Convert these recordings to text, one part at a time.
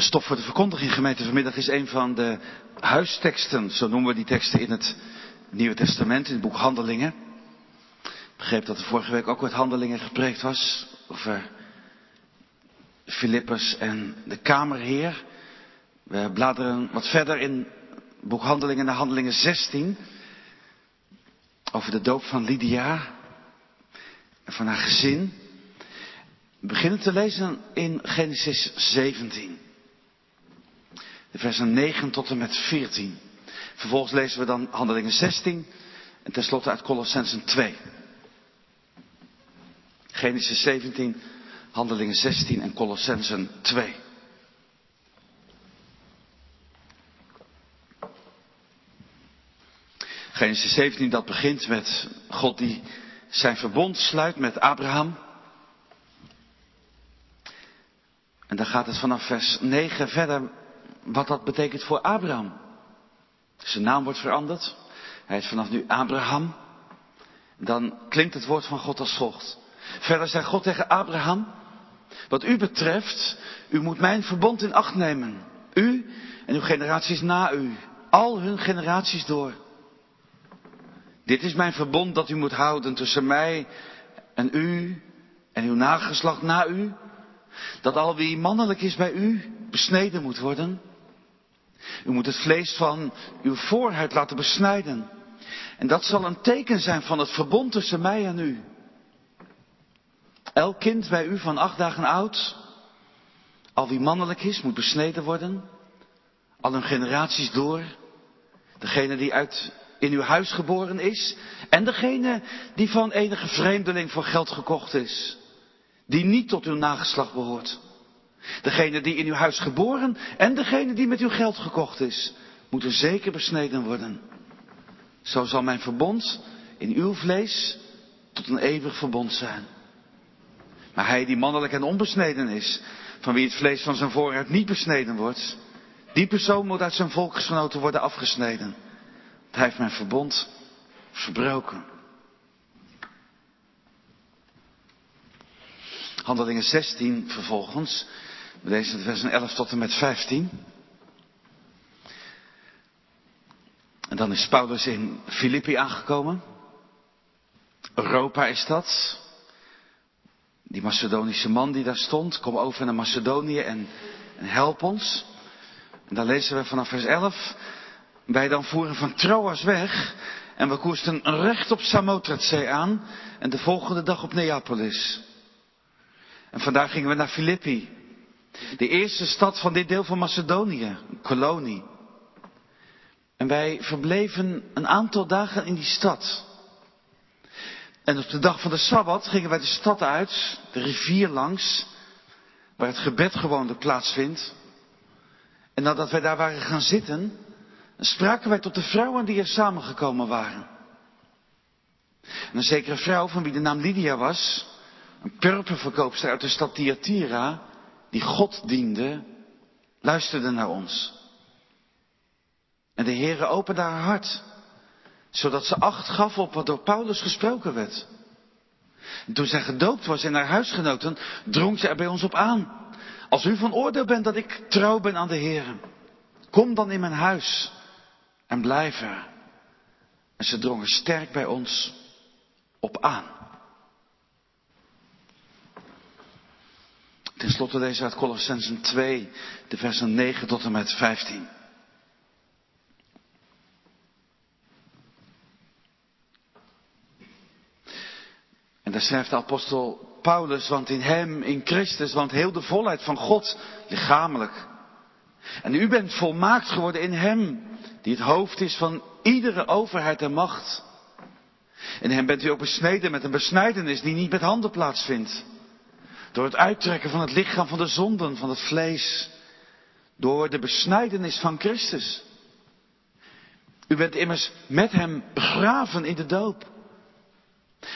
Stof voor de verkondiging gemeente vanmiddag is een van de huisteksten, zo noemen we die teksten in het Nieuwe Testament, in het boek Handelingen. Ik begreep dat er vorige week ook wat Handelingen gepreekt was over Filippus en de Kamerheer. We bladeren wat verder in boek Handelingen naar Handelingen 16 over de doop van Lydia en van haar gezin. We beginnen te lezen in Genesis 17. Versen 9 tot en met 14. Vervolgens lezen we dan Handelingen 16 en tenslotte uit Colossensen 2. Genesis 17, Handelingen 16 en Colossensen 2. Genesis 17 dat begint met God die zijn verbond sluit met Abraham. En dan gaat het vanaf vers 9 verder wat dat betekent voor Abraham. Zijn naam wordt veranderd. Hij is vanaf nu Abraham. Dan klinkt het woord van God als volgt. Verder zei God tegen Abraham, wat u betreft, u moet mijn verbond in acht nemen. U en uw generaties na u. Al hun generaties door. Dit is mijn verbond dat u moet houden tussen mij en u en uw nageslacht na u. Dat al wie mannelijk is bij u besneden moet worden. U moet het vlees van uw voorhuid laten besnijden. En dat zal een teken zijn van het verbond tussen mij en u. Elk kind bij u van acht dagen oud, al wie mannelijk is, moet besneden worden. Al hun generaties door. Degene die uit in uw huis geboren is. En degene die van enige vreemdeling voor geld gekocht is. Die niet tot uw nageslacht behoort. Degene die in uw huis geboren en degene die met uw geld gekocht is, moeten zeker besneden worden. Zo zal mijn verbond in uw vlees tot een eeuwig verbond zijn. Maar hij die mannelijk en onbesneden is, van wie het vlees van zijn voorraad niet besneden wordt, die persoon moet uit zijn volksgenoten worden afgesneden. Hij heeft mijn verbond verbroken. Handelingen 16 vervolgens. We lezen het versen 11 tot en met 15. En dan is Paulus in Filippi aangekomen. Europa is dat. Die Macedonische man die daar stond, kom over naar Macedonië en, en help ons. En dan lezen we vanaf vers 11. Wij dan voeren van Troas weg en we koersten recht op Samothrace aan en de volgende dag op Neapolis. En vandaar gingen we naar Filippi, de eerste stad van dit deel van Macedonië, een kolonie. En wij verbleven een aantal dagen in die stad. En op de dag van de Sabbat gingen wij de stad uit, de rivier langs, waar het gebed gewoonlijk plaatsvindt. En nadat wij daar waren gaan zitten, spraken wij tot de vrouwen die er samengekomen waren. En een zekere vrouw, van wie de naam Lydia was, een purperverkoopster uit de stad Thyatira, die God diende, luisterde naar ons. En de Heere opende haar hart, zodat ze acht gaf op wat door Paulus gesproken werd. En toen zij gedoopt was en haar huisgenoten, drong ze er bij ons op aan. Als u van oordeel bent dat ik trouw ben aan de Heere, kom dan in mijn huis en blijf er. En ze drongen sterk bij ons op aan. Ten slotte deze uit Colossensen 2, de versen 9 tot en met 15. En daar schrijft de apostel Paulus, want in hem, in Christus, want heel de volheid van God, lichamelijk. En u bent volmaakt geworden in hem, die het hoofd is van iedere overheid en macht. In hem bent u ook besneden met een besnijdenis die niet met handen plaatsvindt. Door het uittrekken van het lichaam van de zonden, van het vlees. Door de besnijdenis van Christus. U bent immers met hem begraven in de doop.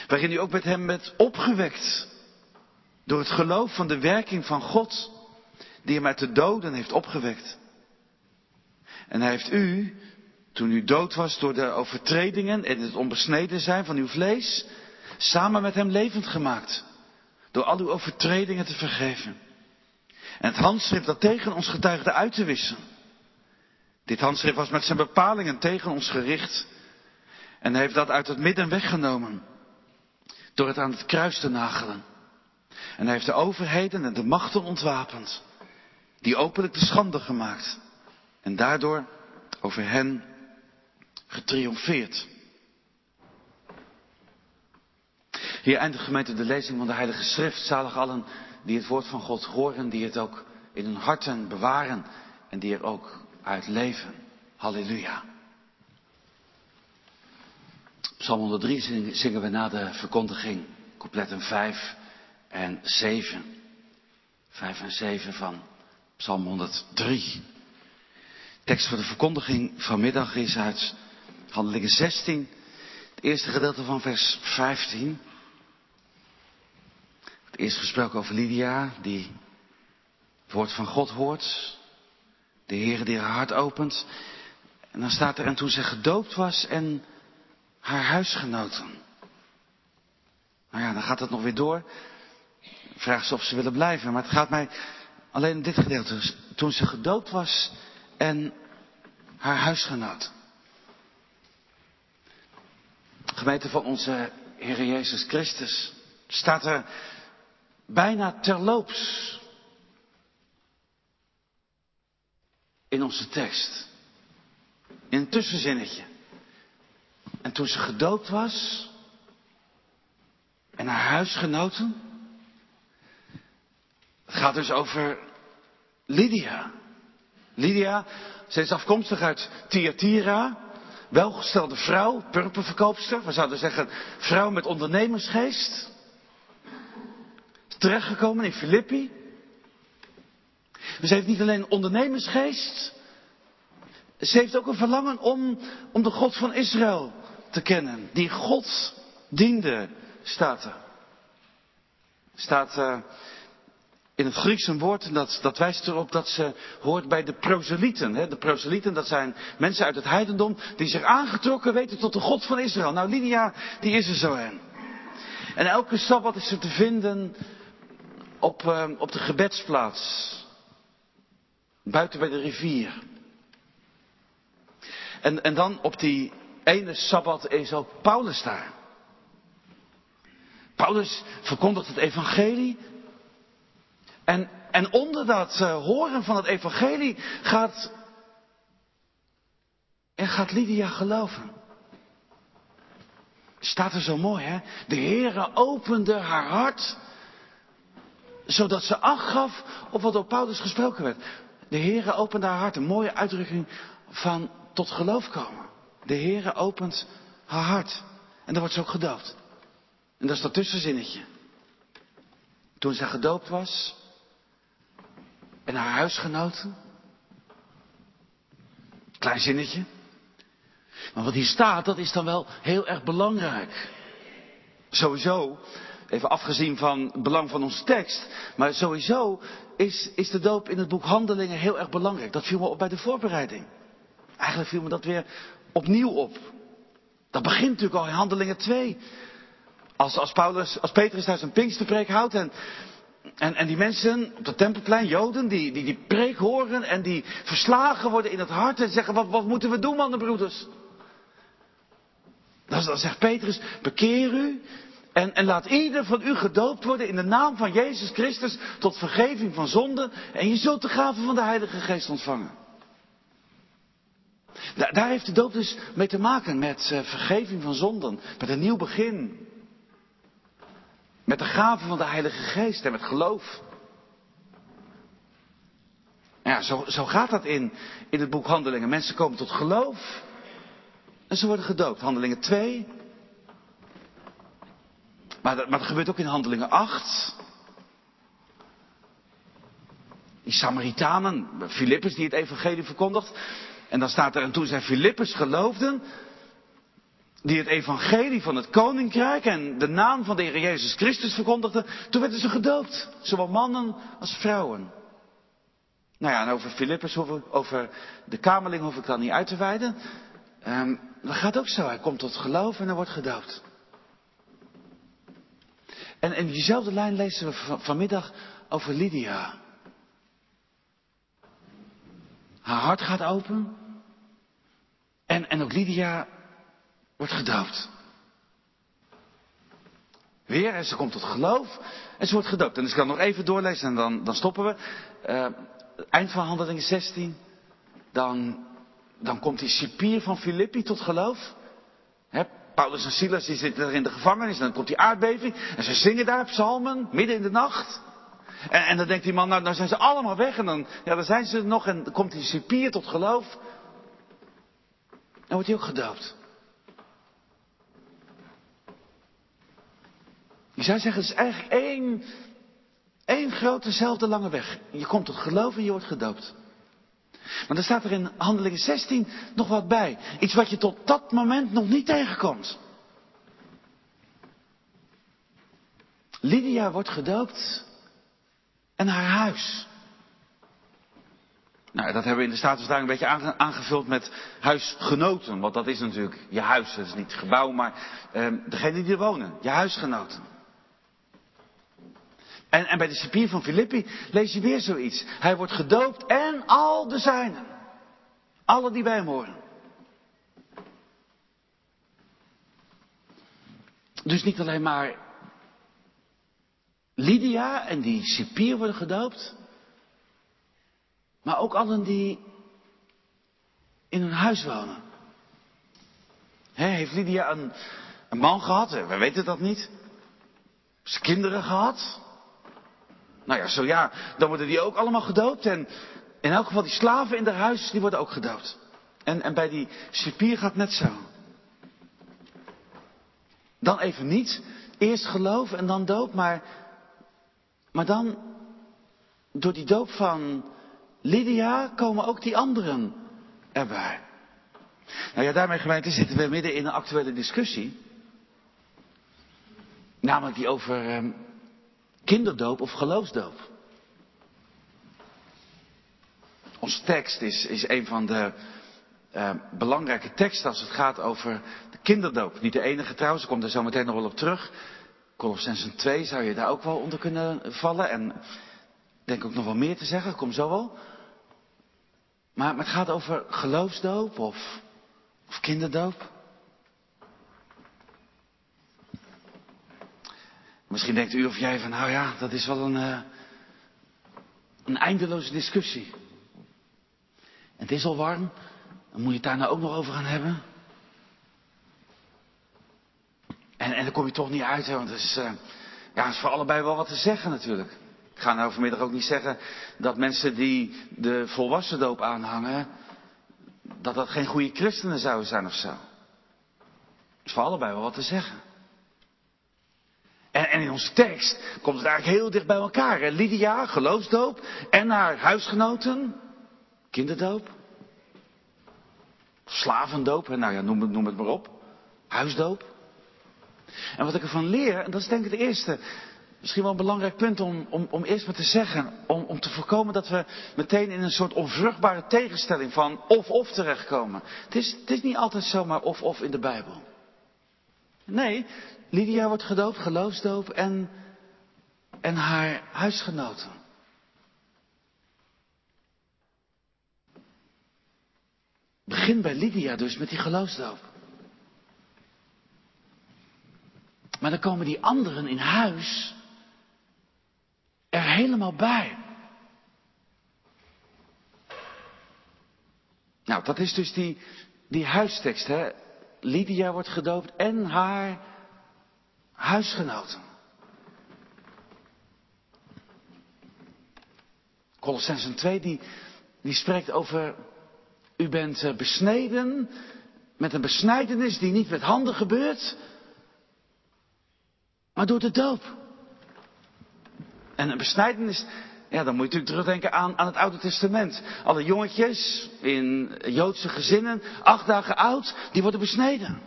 Waarin u ook met hem bent opgewekt. Door het geloof van de werking van God. Die hem uit de doden heeft opgewekt. En hij heeft u, toen u dood was door de overtredingen en het onbesneden zijn van uw vlees, samen met hem levend gemaakt. Door al uw overtredingen te vergeven. En het handschrift dat tegen ons getuigde uit te wissen. Dit handschrift was met zijn bepalingen tegen ons gericht. En heeft dat uit het midden weggenomen. Door het aan het kruis te nagelen. En heeft de overheden en de machten ontwapend. Die openlijk de schande gemaakt. En daardoor over hen getriomfeerd. Hier eindigt gemeente de lezing van de Heilige Schrift. Zalig allen die het woord van God horen, die het ook in hun harten bewaren en die er ook uit leven. Halleluja. Psalm 103 zingen we na de verkondiging, coupletten 5 en 7. 5 en 7 van Psalm 103. Tekst voor de verkondiging vanmiddag is uit Handelingen 16, het eerste gedeelte van vers 15. Het eerste gesprek over Lydia, die het woord van God hoort. De Heer die haar hart opent. En dan staat er, en toen ze gedoopt was en haar huisgenoten. Nou ja, dan gaat het nog weer door. Vraagt ze of ze willen blijven. Maar het gaat mij alleen dit gedeelte. Toen ze gedoopt was en haar huisgenoten. Gemeente van onze Heer Jezus Christus. Staat er bijna terloops. In onze tekst. In een tussenzinnetje. En toen ze gedoopt was. En haar huisgenoten. Het gaat dus over Lydia. Lydia, zij is afkomstig uit Thyatira. Welgestelde vrouw, purperverkoopster. We zouden zeggen, vrouw met ondernemersgeest. Terechtgekomen in Filippi. Dus ze heeft niet alleen ondernemersgeest. Ze heeft ook een verlangen om, om de God van Israël te kennen. Die God diende, staat er. Staat uh, in het Grieks een woord, dat, dat wijst erop dat ze hoort bij de proselieten. De proselieten, dat zijn mensen uit het heidendom die zich aangetrokken weten tot de God van Israël. Nou, Lydia, die is er zo een. En elke sabbat is ze te vinden op, uh, op de gebedsplaats. Buiten bij de rivier. En, en dan op die ene sabbat is ook Paulus daar. Paulus verkondigt het evangelie. En, en onder dat uh, horen van het evangelie gaat, en gaat Lydia geloven. Staat er zo mooi, hè? De Heere opende haar hart, zodat ze acht gaf op wat door Paulus gesproken werd. De Heere opende haar hart, een mooie uitdrukking van tot geloof komen. De Heere opent haar hart. En dan wordt ze ook gedoopt. En dat is dat tussenzinnetje. Toen zij gedoopt was. En haar huisgenoten. Klein zinnetje. Maar wat hier staat, dat is dan wel heel erg belangrijk. Sowieso, even afgezien van het belang van onze tekst, maar sowieso is, is de doop in het boek Handelingen heel erg belangrijk. Dat viel me op bij de voorbereiding. Eigenlijk viel me dat weer opnieuw op. Dat begint natuurlijk al in Handelingen 2. Als, als, Paulus, als Petrus daar zijn Pinksterpreek houdt en, en, en die mensen op het tempelplein, Joden, die, die die preek horen en die verslagen worden in het hart en zeggen, wat, wat moeten we doen, mannenbroeders? Dan, dan zegt Petrus, bekeer u en, en laat ieder van u gedoopt worden in de naam van Jezus Christus tot vergeving van zonden en je zult de gave van de Heilige Geest ontvangen. Daar heeft de doop dus mee te maken met uh, vergeving van zonden, met een nieuw begin. Met de gave van de Heilige Geest en met geloof. Ja, zo, zo gaat dat in, in het boek Handelingen. Mensen komen tot geloof en ze worden gedoopt. Handelingen 2. Maar dat, gebeurt ook in Handelingen 8. Die Samaritanen, Filippus die het evangelie verkondigt. En dan staat er, en toen zij Filippus geloofden, die het evangelie van het koninkrijk en de naam van de Heer Jezus Christus verkondigden, toen werden ze gedoopt. Zowel mannen als vrouwen. Nou ja, en over Filippus, over de kamerling hoef ik dan niet uit te wijden. Um, dat gaat ook zo. Hij komt tot geloof en hij wordt gedoopt. En in diezelfde lijn lezen we vanmiddag over Lydia. Haar hart gaat open. En, en ook Lydia wordt gedoopt. Weer, en ze komt tot geloof en ze wordt gedoopt. En dus ik kan nog even doorlezen en dan, dan stoppen we. Uh, eind van handelingen 16. Dan, dan komt die cipier van Filippi tot geloof. He, Paulus en Silas die zitten er in de gevangenis en dan komt die aardbeving. En ze zingen daar psalmen, midden in de nacht. En, en dan denkt die man, nou, nou zijn ze allemaal weg. En dan, ja, dan zijn ze er nog en dan komt die cipier tot geloof. En wordt hij ook gedoopt. Je zou zeggen, het is eigenlijk één, één grote, lange weg. Je komt tot geloof en je wordt gedoopt. Maar dan staat er in Handelingen 16 nog wat bij. Iets wat je tot dat moment nog niet tegenkomt. Lydia wordt gedoopt en haar huis. Nou, dat hebben we in de status daar een beetje aangevuld met huisgenoten. Want dat is natuurlijk je huis. Dat is niet het gebouw, maar eh, degene die er wonen. Je huisgenoten. En, en bij de cipier van Filippi lees je weer zoiets. Hij wordt gedoopt en al de zijnen. Alle die bij hem horen. Dus niet alleen maar Lydia en die cipier worden gedoopt. Maar ook allen die in hun huis wonen. He, heeft Lydia een, een man gehad? We weten dat niet. Ze kinderen gehad? Nou ja, zo ja, dan worden die ook allemaal gedoopt. En in elk geval die slaven in haar huis, die worden ook gedoopt. En, en bij die cipier gaat net zo. Dan even niet. Eerst geloof en dan doop. Maar, maar dan, door die doop van Lydia, komen ook die anderen erbij. Nou ja, daarmee gemeente zitten we midden in een actuele discussie. Namelijk die over ehm, kinderdoop of geloofsdoop. Onze tekst is, is een van de uh, belangrijke teksten als het gaat over de kinderdoop. Niet de enige trouwens, ik kom er zo meteen nog wel op terug. Colossensen 2 zou je daar ook wel onder kunnen vallen. En denk ook nog wel meer te zeggen, ik kom zo wel. Maar, maar het gaat over geloofsdoop of, of kinderdoop. Misschien denkt u of jij van, nou ja, dat is wel een, uh, een eindeloze discussie. Het is al warm, dan moet je het daar nou ook nog over gaan hebben. En, en dan kom je toch niet uit, hè, want het is, uh, ja, is voor allebei wel wat te zeggen natuurlijk. Ik ga nou vanmiddag ook niet zeggen dat mensen die de volwassen doop aanhangen, dat dat geen goede christenen zouden zijn of zo. Is voor allebei wel wat te zeggen. En, en, in onze tekst komt het eigenlijk heel dicht bij elkaar. Lydia, geloofsdoop. En haar huisgenoten, kinderdoop. Slavendoop, nou ja, noem het, noem het maar op. Huisdoop. En wat ik ervan leer, en dat is denk ik het eerste, misschien wel een belangrijk punt om, om, om eerst maar te zeggen. Om, om te voorkomen dat we meteen in een soort onvruchtbare tegenstelling van of-of terechtkomen. Het is, het is niet altijd zomaar of-of in de Bijbel. Nee, Lydia wordt gedoopt, geloofsdoop en, en haar huisgenoten. Begin bij Lydia dus met die geloofsdoop. Maar dan komen die anderen in huis er helemaal bij. Nou, dat is dus die, die huistekst, hè. Lydia wordt gedoopt en haar huisgenoten. Colossensen 2 die, die spreekt over u bent eh, besneden met een besnijdenis die niet met handen gebeurt, maar door de doop. En een besnijdenis, ja, dan moet je natuurlijk terugdenken aan, aan het Oude Testament. Alle jongetjes in Joodse gezinnen, acht dagen oud, die worden besneden.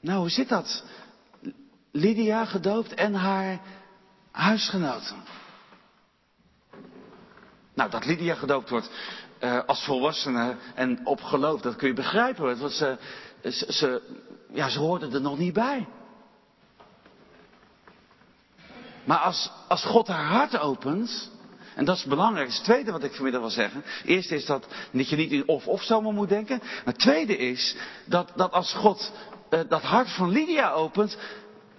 Nou, hoe zit dat? Lydia gedoopt en haar huisgenoten. Nou, dat Lydia gedoopt wordt uh, als volwassene en op geloof, dat kun je begrijpen. Want ze, ze, ze, ja, ze hoorden er nog niet bij. Maar als, als God haar hart opent En dat is belangrijk. Is het tweede wat ik vanmiddag wil zeggen. Eerste is dat, dat je niet in of-of zomaar moet denken. Maar het tweede is dat, dat als God uh, dat hart van Lydia opent,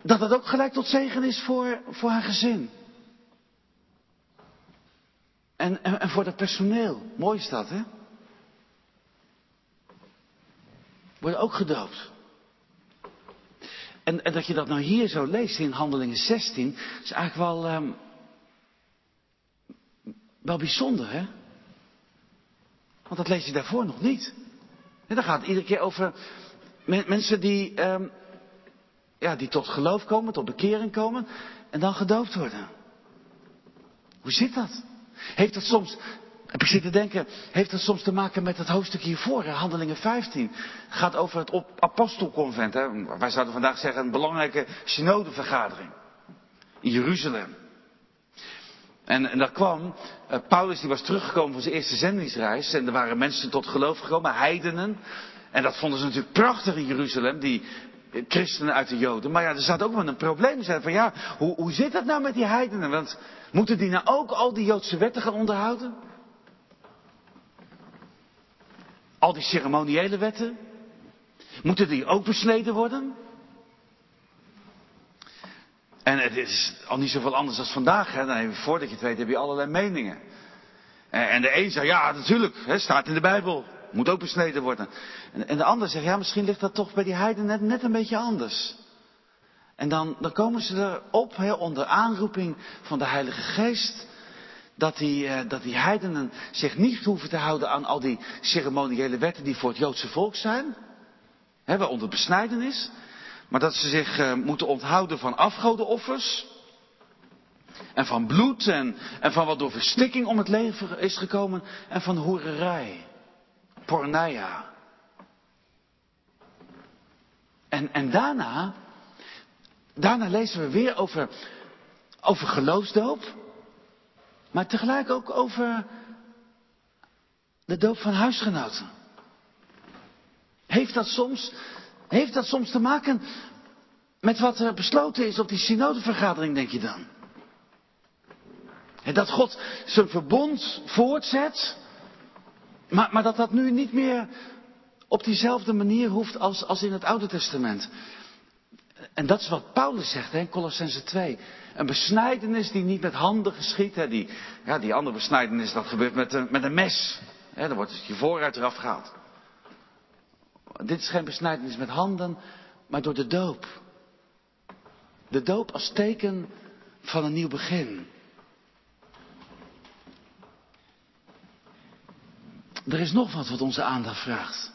dat dat ook gelijk tot zegen is voor, voor haar gezin. En, en, voor het personeel. Mooi is dat, hè? Worden ook gedoopt. En, en, dat je dat nou hier zo leest in Handelingen 16, is eigenlijk wel, um, wel bijzonder, hè? Want dat lees je daarvoor nog niet. En dan gaat het iedere keer over mensen die, um, ja, die tot geloof komen, tot bekering komen en dan gedoopt worden. Hoe zit dat? Heeft dat soms, heb ik zitten denken, heeft dat soms te maken met het hoofdstuk hiervoor, Handelingen 15. Het gaat over het apostelconvent. Hè? Wij zouden vandaag zeggen een belangrijke synodevergadering. In Jeruzalem. En, daar kwam, uh, Paulus die was teruggekomen van zijn eerste zendingsreis. En er waren mensen tot geloof gekomen, heidenen. En dat vonden ze natuurlijk prachtig in Jeruzalem, die christenen uit de Joden. Maar ja, er zat ook wel een probleem. Ze van ja, hoe, hoe zit dat nou met die heidenen? Want moeten die nou ook al die Joodse wetten gaan onderhouden? Al die ceremoniële wetten? Moeten die ook besneden worden? En het is al niet zoveel anders dan vandaag. Hè? Dan voordat je het weet heb je allerlei meningen. En de een zegt, ja natuurlijk, hè, staat in de Bijbel. Moet ook besneden worden. En, en de ander zegt, ja misschien ligt dat toch bij die heiden net, een beetje anders. En dan, dan komen ze erop, onder aanroeping van de Heilige Geest, dat die, uh, dat die heidenen zich niet hoeven te houden aan al die ceremoniële wetten die voor het Joodse volk zijn, hè, waaronder besnijdenis, maar dat ze zich uh, moeten onthouden van afgodenoffers en van bloed en, en van wat door verstikking om het leven is gekomen en van hoererij, porneia. En, en daarna, daarna lezen we weer over, over geloofsdoop. Maar tegelijk ook over de doop van huisgenoten. Heeft dat soms, heeft dat soms te maken met wat er besloten is op die synodevergadering, denk je dan? En dat God zijn verbond voortzet, maar, maar dat dat nu niet meer op diezelfde manier hoeft als, als in het Oude Testament. En dat is wat Paulus zegt in Colossense 2. Een besnijdenis die niet met handen geschiet. Hè, die, ja, die andere besnijdenis dat gebeurt met een, met een mes. Hè, dan wordt je vooruit eraf gehaald. Dit is geen besnijdenis met handen, maar door de doop. De doop als teken van een nieuw begin. Er is nog wat wat onze aandacht vraagt.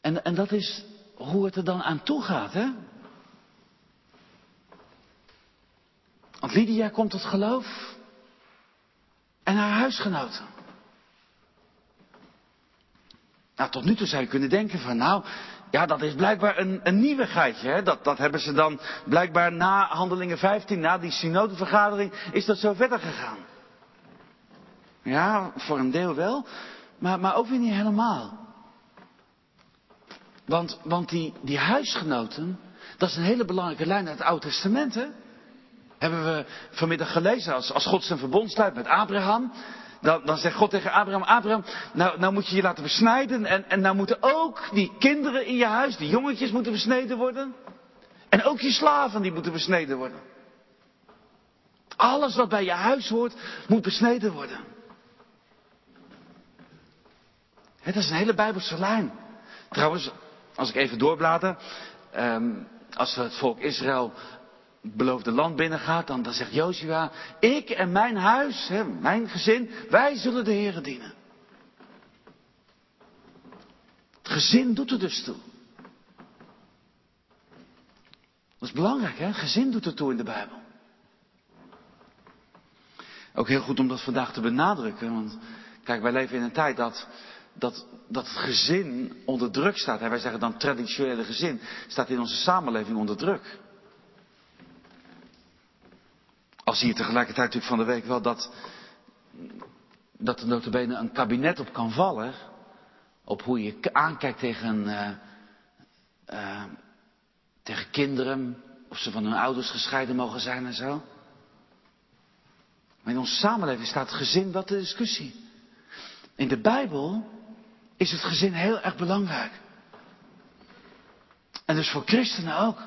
En, en dat is hoe het er dan aan toe gaat, hè? Want Lydia komt tot geloof. En haar huisgenoten. Nou, tot nu toe zou je kunnen denken van, nou, ja, dat is blijkbaar een, een nieuwigheidje. Hè? Dat, dat hebben ze dan blijkbaar na Handelingen 15, na die synodevergadering, is dat zo verder gegaan. Ja, voor een deel wel, maar, maar ook weer niet helemaal. Want, want die, die huisgenoten, dat is een hele belangrijke lijn uit het Oude Testament. Hè? Hebben we vanmiddag gelezen. Als, als God zijn verbond sluit met Abraham. Dan, dan zegt God tegen Abraham, Abraham, nou, nou moet je je laten besnijden. En, en nou moeten ook die kinderen in je huis, die jongetjes moeten besneden worden. En ook je slaven, die moeten besneden worden. Alles wat bij je huis hoort, moet besneden worden. Het is een hele Bijbelse lijn. Trouwens, als ik even doorblader. Um, als het volk Israël beloofde land binnengaat, dan, dan zegt Joshua, ik en mijn huis, mijn gezin, wij zullen de Heeren dienen. Het gezin doet er dus toe. Dat is belangrijk, hè? Gezin doet er toe in de Bijbel. Ook heel goed om dat vandaag te benadrukken, want kijk, wij leven in een tijd dat dat, dat het gezin onder druk staat. Wij zeggen dan traditionele gezin. Staat in onze samenleving onder druk. Al zie je tegelijkertijd natuurlijk van de week wel dat, dat er notabene een kabinet op kan vallen. Op hoe je aankijkt tegen, uh, uh, tegen kinderen. Of ze van hun ouders gescheiden mogen zijn en zo. Maar in onze samenleving staat het gezin wel ter discussie. In de Bijbel is het gezin heel erg belangrijk. En dus voor christenen ook.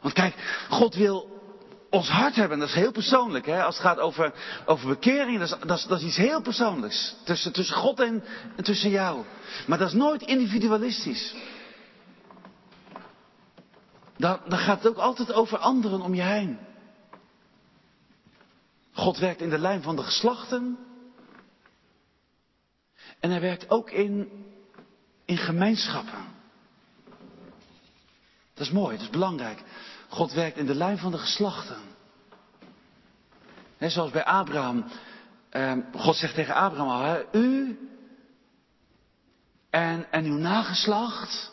Want kijk, God wil ons hart hebben. Dat is heel persoonlijk. Hè? Als het gaat over, over bekering, dat is, dat, is, iets heel persoonlijks. Tussen, tussen God en, en tussen jou. Maar dat is nooit individualistisch. Dan, dan gaat het ook altijd over anderen om je heen. God werkt in de lijn van de geslachten. En hij werkt ook in, in gemeenschappen. Dat is mooi, dat is belangrijk. God werkt in de lijn van de geslachten. He, zoals bij Abraham. Eh, God zegt tegen Abraham al, u en, en uw nageslacht,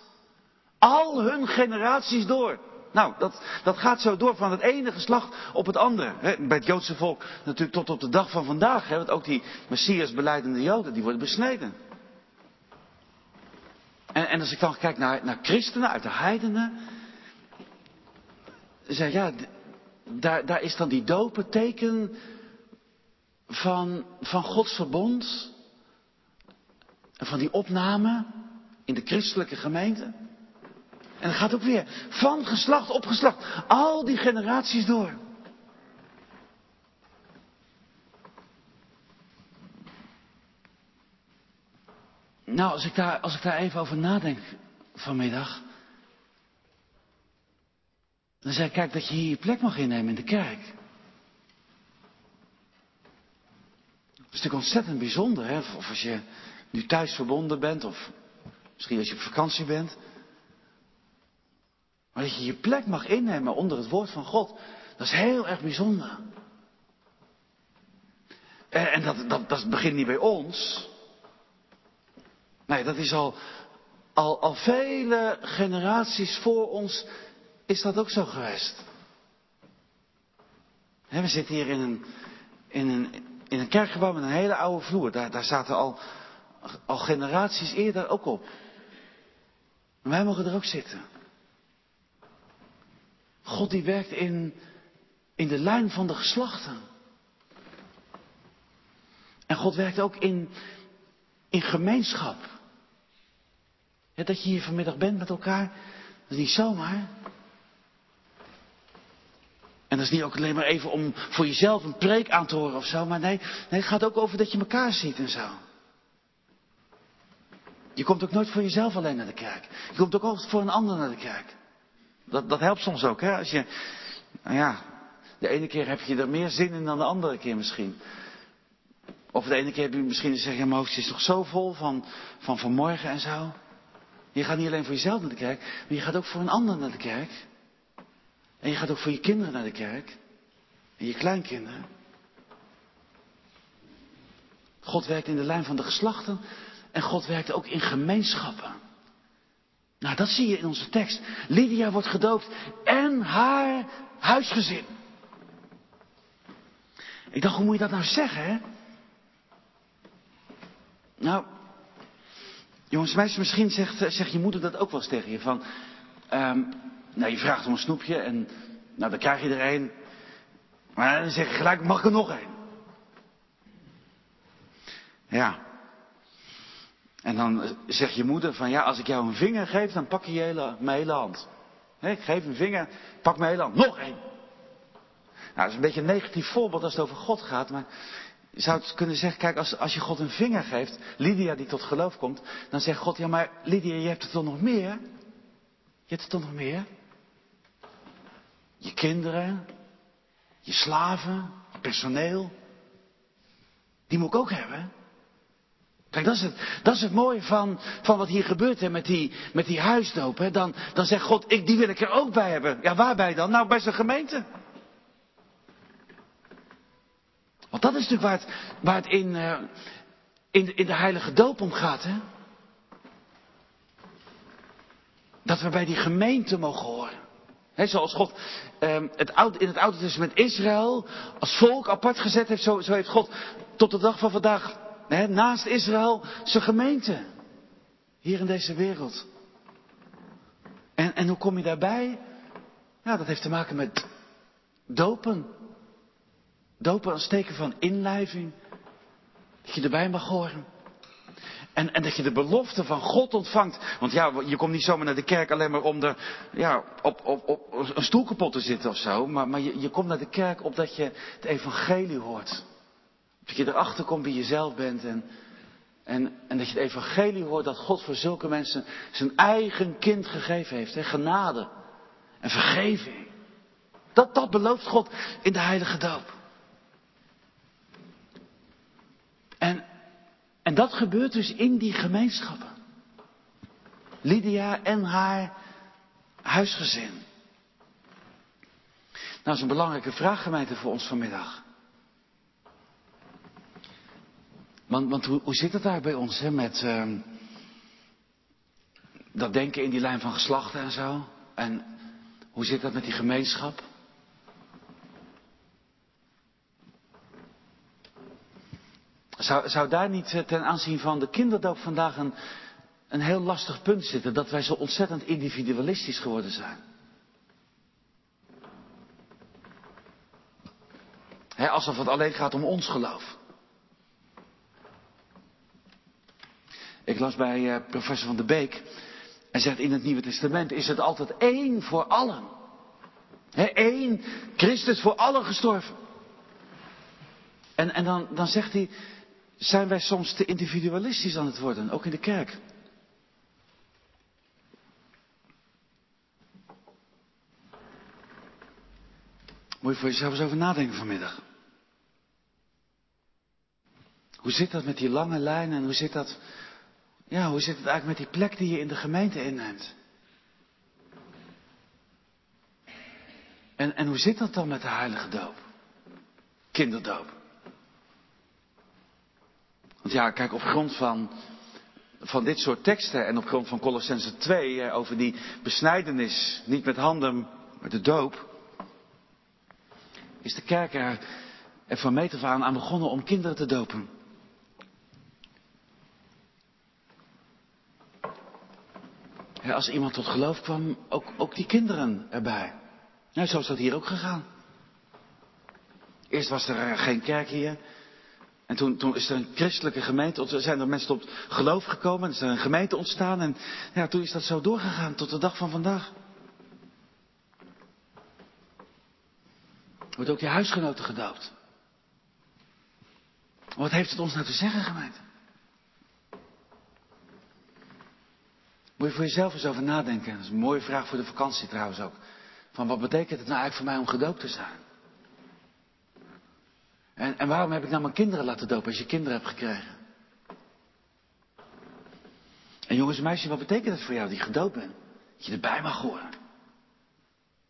al hun generaties door. Nou, dat, dat gaat zo door van het ene geslacht op het andere. bij het Joodse volk natuurlijk tot op de dag van vandaag. want ook die Messias beleidende Joden, die worden besneden. En, en als ik dan kijk naar, naar christenen uit de heidenen. Zeg ja, daar, daar is dan die dopen teken van, van Gods verbond. En van die opname in de christelijke gemeente. En het gaat ook weer van geslacht op geslacht. Al die generaties door. Nou, als ik daar, als ik daar even over nadenk vanmiddag. Dan zeg ik, kijk, dat je hier je plek mag innemen in de kerk. Dat is natuurlijk ontzettend bijzonder, hè? Of als je nu thuis verbonden bent, of misschien als je op vakantie bent. Maar dat je je plek mag innemen onder het woord van God, dat is heel erg bijzonder. En dat, dat, dat begint niet bij ons. Nee, dat is al, al, al vele generaties voor ons is dat ook zo geweest. we zitten hier in een, in, een, in een kerkgebouw met een hele oude vloer. Daar, daar zaten al, al generaties eerder ook op. Wij mogen er ook zitten. God die werkt in, in de lijn van de geslachten. En God werkt ook in, in gemeenschap. dat je hier vanmiddag bent met elkaar, dat is niet zomaar. En dat is niet ook alleen maar even om voor jezelf een preek aan te horen of zo, maar nee, nee het gaat ook over dat je elkaar ziet en zo. Je komt ook nooit voor jezelf alleen naar de kerk. Je komt ook altijd voor een ander naar de kerk. Dat, dat helpt soms ook, hè? Als je, nou ja, de ene keer heb je er meer zin in dan de andere keer misschien. Of de ene keer heb je misschien zeg je, mijn hoofd is toch zo vol van, van vanmorgen en zo. Je gaat niet alleen voor jezelf naar de kerk, maar je gaat ook voor een ander naar de kerk. En je gaat ook voor je kinderen naar de kerk. En je kleinkinderen. God werkt in de lijn van de geslachten. En God werkt ook in gemeenschappen. Nou, dat zie je in onze tekst. Lydia wordt gedoopt en haar huisgezin. Ik dacht, hoe moet je dat nou zeggen, hè? Nou, jongens, meisjes, misschien zegt, zegt je moeder dat ook wel eens tegen je. Van, um, nou, je vraagt om een snoepje en nou, dan krijg je er een. Maar dan zeg je gelijk, mag er nog een? Ja. En dan zegt je moeder van, ja, als ik jou een vinger geef, dan pak je, je hele, mijn hele hand. ik geef een vinger, pak mijn hele hand. Nog één. Nou, dat is een beetje een negatief voorbeeld als het over God gaat, maar je zou het kunnen zeggen, kijk, als, als je God een vinger geeft, Lydia die tot geloof komt, dan zegt God, ja maar Lydia, je hebt er toch nog meer? Je hebt er toch nog meer? Je kinderen, je slaven, personeel. Die moet ik ook hebben. Kijk, dat is het, dat is mooie van, van wat hier gebeurt hè, met, die, met die huisdoop. Hè. Dan, dan zegt God, ik, die wil ik er ook bij hebben. Ja, waarbij dan? Nou, bij zijn gemeente. Want dat is natuurlijk waar het, waar het in, uh, in, in de heilige doop om gaat. Hè? Dat we bij die gemeente mogen horen. Zoals God um, het in het Oude Testament Israël als volk apart gezet heeft, zo, zo heeft God tot de dag van vandaag naast Israël zijn gemeente. Hier in deze wereld. En, en hoe kom je daarbij? Ja, dat heeft te maken met dopen. Dopen als teken van inlijving. Dat je erbij mag horen. En, en dat je de belofte van God ontvangt. Want ja, je komt niet zomaar naar de kerk alleen maar om er ja, op, op, op een stoel kapot te zitten of zo. Maar, maar je, je komt naar de kerk opdat je het evangelie hoort. Dat je erachter komt wie je zelf bent. En, en, en dat je het evangelie hoort dat God voor zulke mensen zijn eigen kind gegeven heeft. Hè? Genade en vergeving. Dat, dat belooft God in de heilige doop. En, en dat gebeurt dus in die gemeenschappen. Lydia en haar huisgezin. Nou, dat is een belangrijke vraag, gemeente, voor ons vanmiddag. Want, want hoe, hoe, zit het daar bij ons, hè, met uh, dat denken in die lijn van geslachten en zo? En hoe zit dat met die gemeenschap? Zou, zou daar niet eh, ten aanzien van de kinderdoop vandaag een, een heel lastig punt zitten? Dat wij zo ontzettend individualistisch geworden zijn. He, alsof het alleen gaat om ons geloof. Ik las bij uh, professor van de Beek. En zegt in het Nieuwe Testament is het altijd één voor allen. Eén Christus voor allen gestorven. En, en dan, dan zegt hij, zijn wij soms te individualistisch aan het worden, ook in de kerk. Moet je voor jezelf eens over nadenken vanmiddag. Hoe zit dat met die lange lijn en hoe zit dat, ja, hoe zit het eigenlijk met die plek die je in de gemeente inneemt? En, en hoe zit dat dan met de heilige doop? Kinderdoop. Want ja, kijk, op grond van, van dit soort teksten en op grond van Colossense 2 eh, over die besnijdenis, niet met handen, maar de doop, is de kerk er, van meet af aan aan begonnen om kinderen te dopen. Als iemand tot geloof kwam, ook, ook die kinderen erbij. Nou, zo is dat hier ook gegaan. Eerst was er geen kerk hier. En toen, toen is er een christelijke gemeente, er zijn er mensen tot geloof gekomen, is er een gemeente ontstaan en ja, toen is dat zo doorgegaan tot de dag van vandaag. Wordt ook je huisgenoten gedoopt. Wat heeft het ons nou te zeggen, gemeente? Moet je voor jezelf eens over nadenken. Dat is een mooie vraag voor de vakantie trouwens ook. Van wat betekent het nou eigenlijk voor mij om gedoopt te zijn? En, en waarom heb ik nou mijn kinderen laten dopen als je kinderen hebt gekregen? En jongens en meisjes, wat betekent het voor jou die gedoopt bent? Dat je erbij mag horen.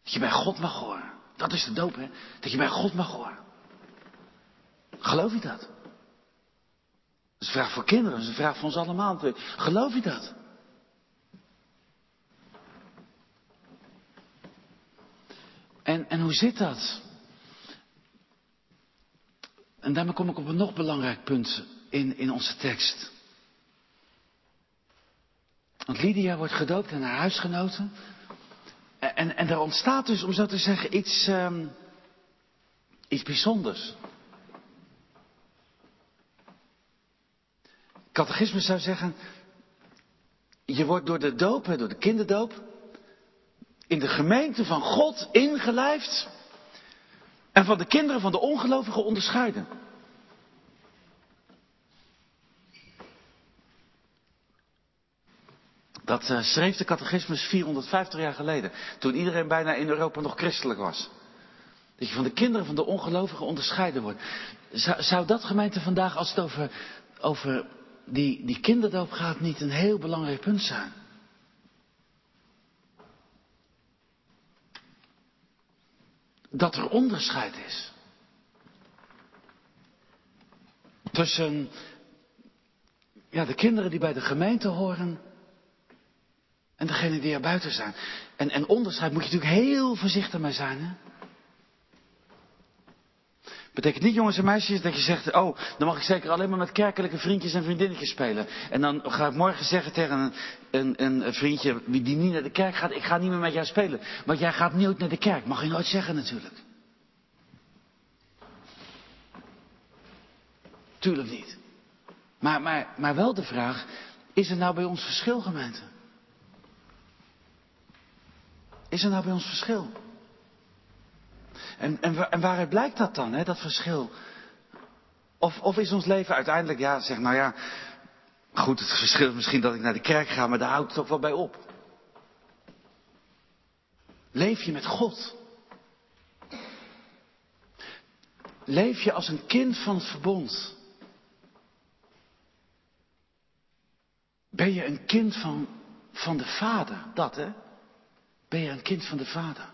Dat je bij God mag horen. Dat is de doop, hè? Dat je bij God mag horen. Geloof je dat? Dat is een vraag voor kinderen, dat is een vraag voor ons allemaal. Geloof je dat? En, en hoe zit dat? En daarmee kom ik op een nog belangrijk punt in, in onze tekst. Want Lydia wordt gedoopt en haar huisgenoten. En, en, er ontstaat dus, om zo te zeggen, iets, um, iets bijzonders. Catechisme zou zeggen, je wordt door de doop, door de kinderdoop, in de gemeente van God ingelijfd en van de kinderen van de ongelovigen onderscheiden. Dat uh, schreef de catechismus 450 jaar geleden, toen iedereen bijna in Europa nog christelijk was. Dat je van de kinderen van de ongelovigen onderscheiden wordt. Zou, zou dat gemeente vandaag, als het over, over die, die kinderdoop gaat, niet een heel belangrijk punt zijn? Dat er onderscheid is. Tussen ja, de kinderen die bij de gemeente horen en degenen die er buiten zijn. En, en onderscheid moet je natuurlijk heel voorzichtig mee zijn. Hè? Betekent niet, jongens en meisjes, dat je zegt, oh, dan mag ik zeker alleen maar met kerkelijke vriendjes en vriendinnetjes spelen. En dan ga ik morgen zeggen tegen een, een, een vriendje die niet naar de kerk gaat, ik ga niet meer met jou spelen. Want jij gaat nooit naar de kerk. Mag je nooit zeggen natuurlijk. Tuurlijk niet. Maar, maar, maar wel de vraag, is er nou bij ons verschil, gemeente? Is er nou bij ons verschil? En, en, waaruit blijkt dat dan, hè, dat verschil? Of, of is ons leven uiteindelijk, ja, zeg nou ja, goed, het verschil is misschien dat ik naar de kerk ga, maar daar houdt het ook wel bij op. Leef je met God? Leef je als een kind van het verbond? Ben je een kind van, van de Vader? Dat hè? Ben je een kind van de Vader?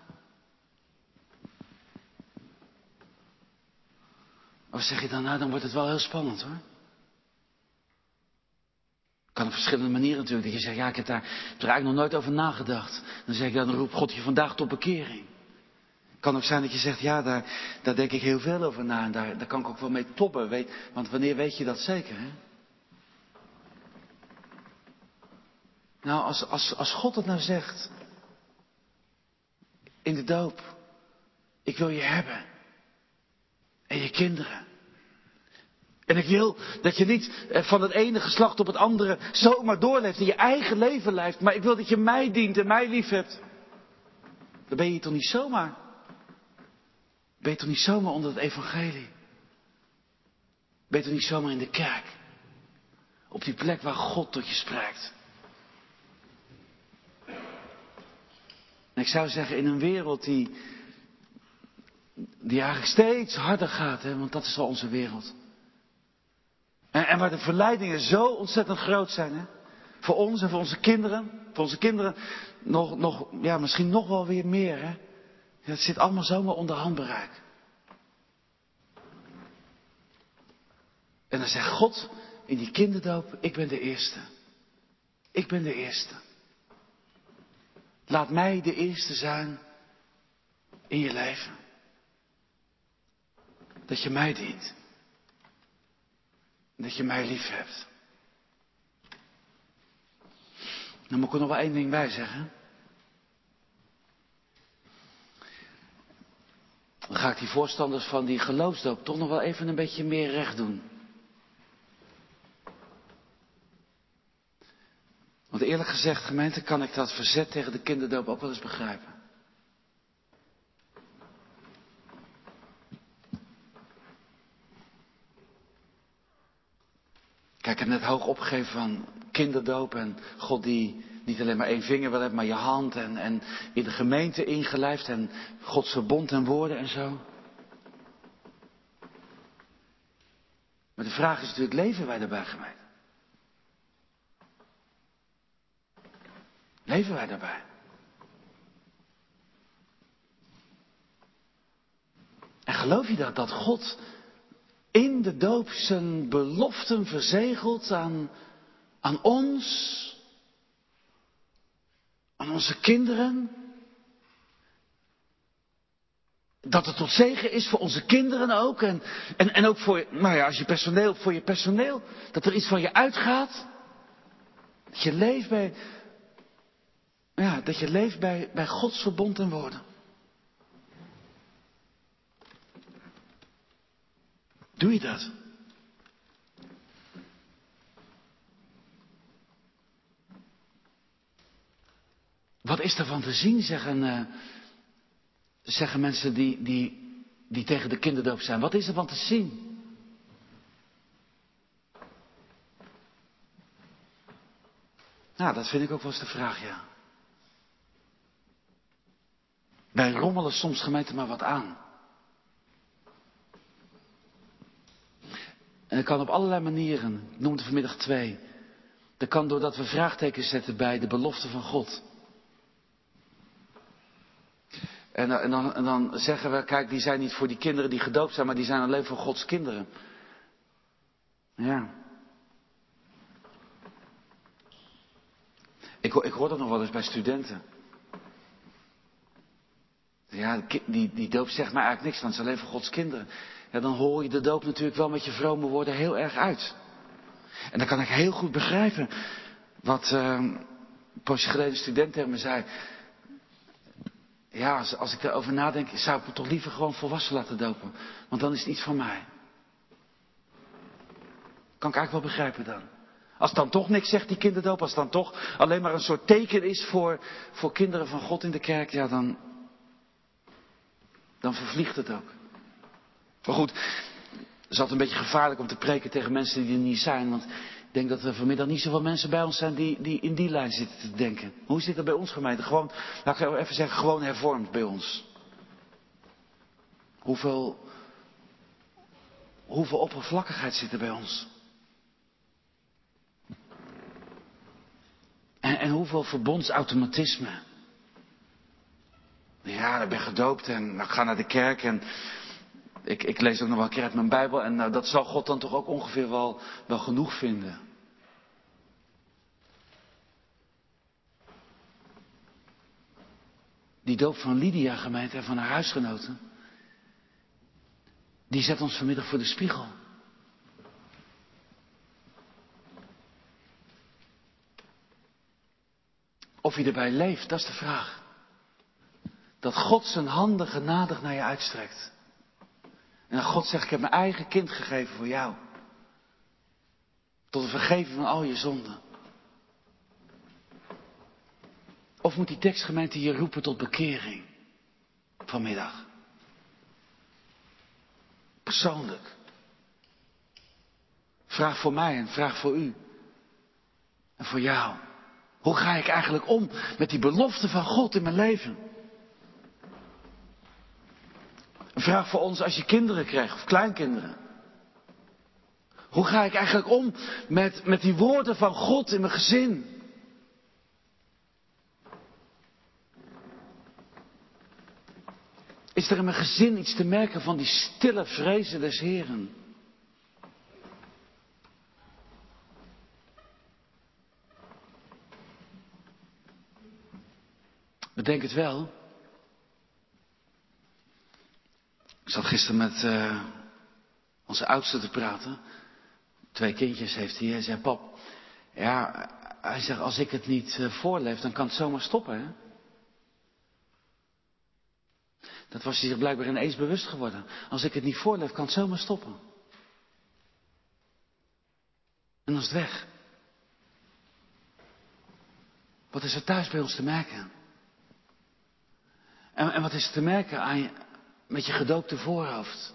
Of zeg je dan, nou dan wordt het wel heel spannend hoor. Kan op verschillende manieren natuurlijk. Dat je zegt, ja ik heb daar, heb eigenlijk nog nooit over nagedacht. Dan zeg ik, dan roep God je vandaag tot bekering. Kan ook zijn dat je zegt, ja daar, daar denk ik heel veel over na. En daar, daar kan ik ook wel mee toppen. Weet, want wanneer weet je dat zeker hè? Nou, als, als, als God het nou zegt, in de doop, ik wil je hebben. En je kinderen. En ik wil dat je niet eh, van het ene geslacht op het andere zomaar doorleeft en je eigen leven leeft. Maar ik wil dat je mij dient en mij lief hebt. Dan ben je toch niet zomaar. Ben je toch niet zomaar onder het evangelie. Ben je toch niet zomaar in de kerk. Op die plek waar God tot je spreekt. En ik zou zeggen, in een wereld die, die eigenlijk steeds harder gaat, hè, want dat is al onze wereld. En, en waar de verleidingen zo ontzettend groot zijn, hè, voor ons en voor onze kinderen, voor onze kinderen nog, nog, ja, misschien nog wel weer meer, hè. Zit allemaal zomaar onder handbereik. En dan zegt God in die kinderdoop, ik ben de eerste. Ik ben de eerste. Laat mij de eerste zijn in je leven. Dat je mij dient. Dat je mij lief hebt. Dan moet ik er nog wel één ding bij zeggen. Dan ga ik die voorstanders van die geloofsdoop toch nog wel even een beetje meer recht doen. Want eerlijk gezegd, gemeente, kan ik dat verzet tegen de kinderdoop ook wel eens begrijpen. Kijk, ik heb net hoog opgegeven van kinderdoop en God die niet alleen maar één vinger wil hebben, maar je hand en, en in de gemeente ingelijfd en Gods verbond en woorden en zo. Maar de vraag is natuurlijk, leven wij daarbij gemeente? Leven wij daarbij? En geloof je dat, dat God in de doop zijn beloften verzegelt aan, aan ons, aan onze kinderen? Dat het tot zegen is voor onze kinderen ook. En, en, en ook voor, nou ja, als je personeel, voor je personeel. Dat er iets van je uitgaat. Dat je leeft bij, ja, dat je leeft bij, bij Gods verbond en woorden. Doe je dat? Wat is daarvan te zien, zeggen, uh, zeggen mensen die, die, die tegen de kinderdoop zijn. Wat is er van te zien? Nou, dat vind ik ook wel eens de vraag, ja. Wij rommelen soms gemeente maar wat aan. En dat kan op allerlei manieren. Ik noemde vanmiddag twee. Dat kan doordat we vraagtekens zetten bij de belofte van God. En, en, dan, en, dan, zeggen we, kijk, die zijn niet voor die kinderen die gedoopt zijn, maar die zijn alleen voor Gods kinderen. Ja. Ik, ik hoor dat nog wel eens bij studenten. Ja, die, die doop zegt mij eigenlijk niks, want het is alleen voor Gods kinderen. Ja, dan hoor je de doop natuurlijk wel met je vrome woorden heel erg uit. En dan kan ik heel goed begrijpen wat uh, een poosje student tegen me zei. Ja, als, ik erover nadenk, zou ik me toch liever gewoon volwassen laten dopen. Want dan is het iets van mij. Kan ik eigenlijk wel begrijpen dan. Als dan toch niks zegt, die kinderdoop, als dan toch alleen maar een soort teken is voor, voor kinderen van God in de kerk, ja dan, dan vervliegt het ook. Maar goed, het is altijd een beetje gevaarlijk om te preken tegen mensen die er niet zijn, want ik denk dat er vanmiddag niet zoveel mensen bij ons zijn die, die in die lijn zitten te denken. Hoe zit dat bij ons gemeente? Gewoon, laat ik even zeggen, gewoon hervormd bij ons. Hoeveel, hoeveel oppervlakkigheid zit er bij ons? En, en hoeveel verbondsautomatisme. Ja, ik ben gedoopt en ik ga naar de kerk en ik, ik lees ook nog wel een keer uit mijn Bijbel en nou, dat zal God dan toch ook ongeveer wel, wel genoeg vinden. Die doop van Lydia gemeente en van haar huisgenoten, die zet ons vanmiddag voor de spiegel. Of je erbij leeft, dat is de vraag. Dat God zijn handen genadig naar je uitstrekt. En God zegt, ik heb mijn eigen kind gegeven voor jou. Tot het vergeven van al je zonden. Of moet die tekstgemeente je roepen tot bekering vanmiddag? Persoonlijk. Vraag voor mij en vraag voor u. En voor jou. Hoe ga ik eigenlijk om met die belofte van God in mijn leven? Een vraag voor ons als je kinderen krijgt of kleinkinderen. Hoe ga ik eigenlijk om met, met die woorden van God in mijn gezin? Is er in mijn gezin iets te merken van die stille vrezen des Heren? Bedenk het wel. Ik zat gisteren met uh, onze oudste te praten. Twee kindjes heeft hij. Hij zei, pap, ja, hij zegt, als ik het niet uh, voorleef, dan kan het zomaar stoppen. Hè? Dat was hij zich blijkbaar ineens bewust geworden. Als ik het niet voorleef, kan het zomaar stoppen. En dan is het weg. Wat is er thuis bij ons te merken? En, en wat is er te merken aan met je gedoopte voorhoofd?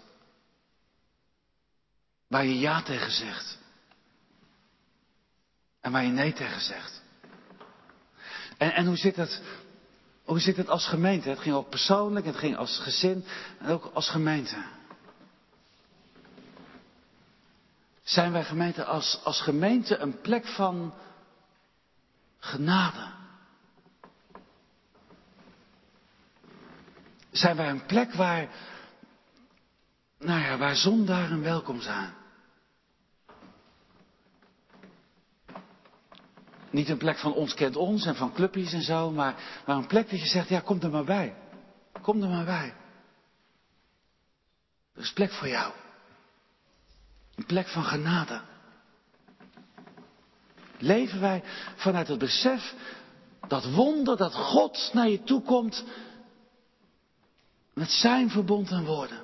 Waar je ja tegen zegt. En waar je nee tegen zegt. En, en hoe zit het hoe zit het als gemeente? Het ging ook persoonlijk, het ging als gezin en ook als gemeente. Zijn wij gemeente als, als gemeente een plek van genade? Zijn wij een plek waar, nou ja, waar zondaren welkom zijn? Niet een plek van ons kent ons en van clubjes en zo, maar, maar een plek dat je zegt, ja, kom er maar bij. Kom er maar bij. Er is plek voor jou. Een plek van genade. Leven wij vanuit het besef dat wonder dat God naar je toe komt met zijn verbond en woorden.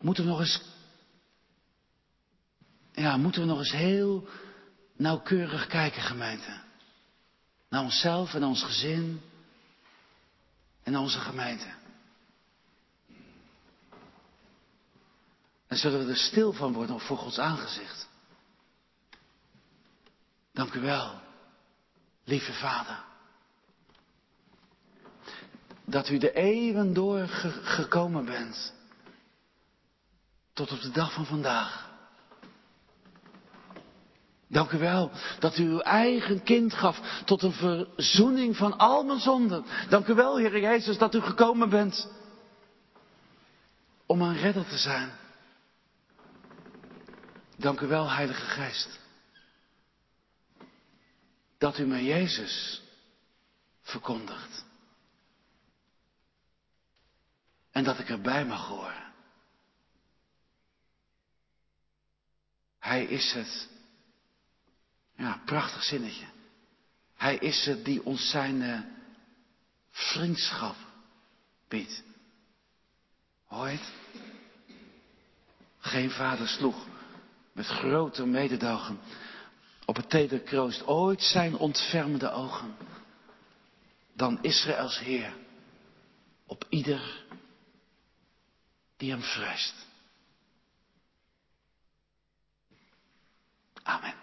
Moeten we nog eens ja, moeten we nog eens heel nauwkeurig kijken, gemeente. Naar onszelf en ons gezin en onze gemeente. En zullen we er stil van worden voor Gods aangezicht. Dank u wel, lieve Vader. Dat u de eeuwen door gekomen bent. Tot op de dag van vandaag. Dank u wel dat u uw eigen kind gaf tot een verzoening van al mijn zonden. Dank u wel, Heer Jezus, dat u gekomen bent om een redder te zijn. Dank u wel, Heilige Geest, dat u mij Jezus verkondigt. En dat ik erbij mag horen. Hij is het ja, prachtig zinnetje. Hij is het die ons zijn uh, vriendschap biedt. Ooit? Geen vader sloeg met groter mededogen op het tederkroost ooit zijn ontfermende ogen, dan Israëls Heer op ieder die hem vreest. Amen.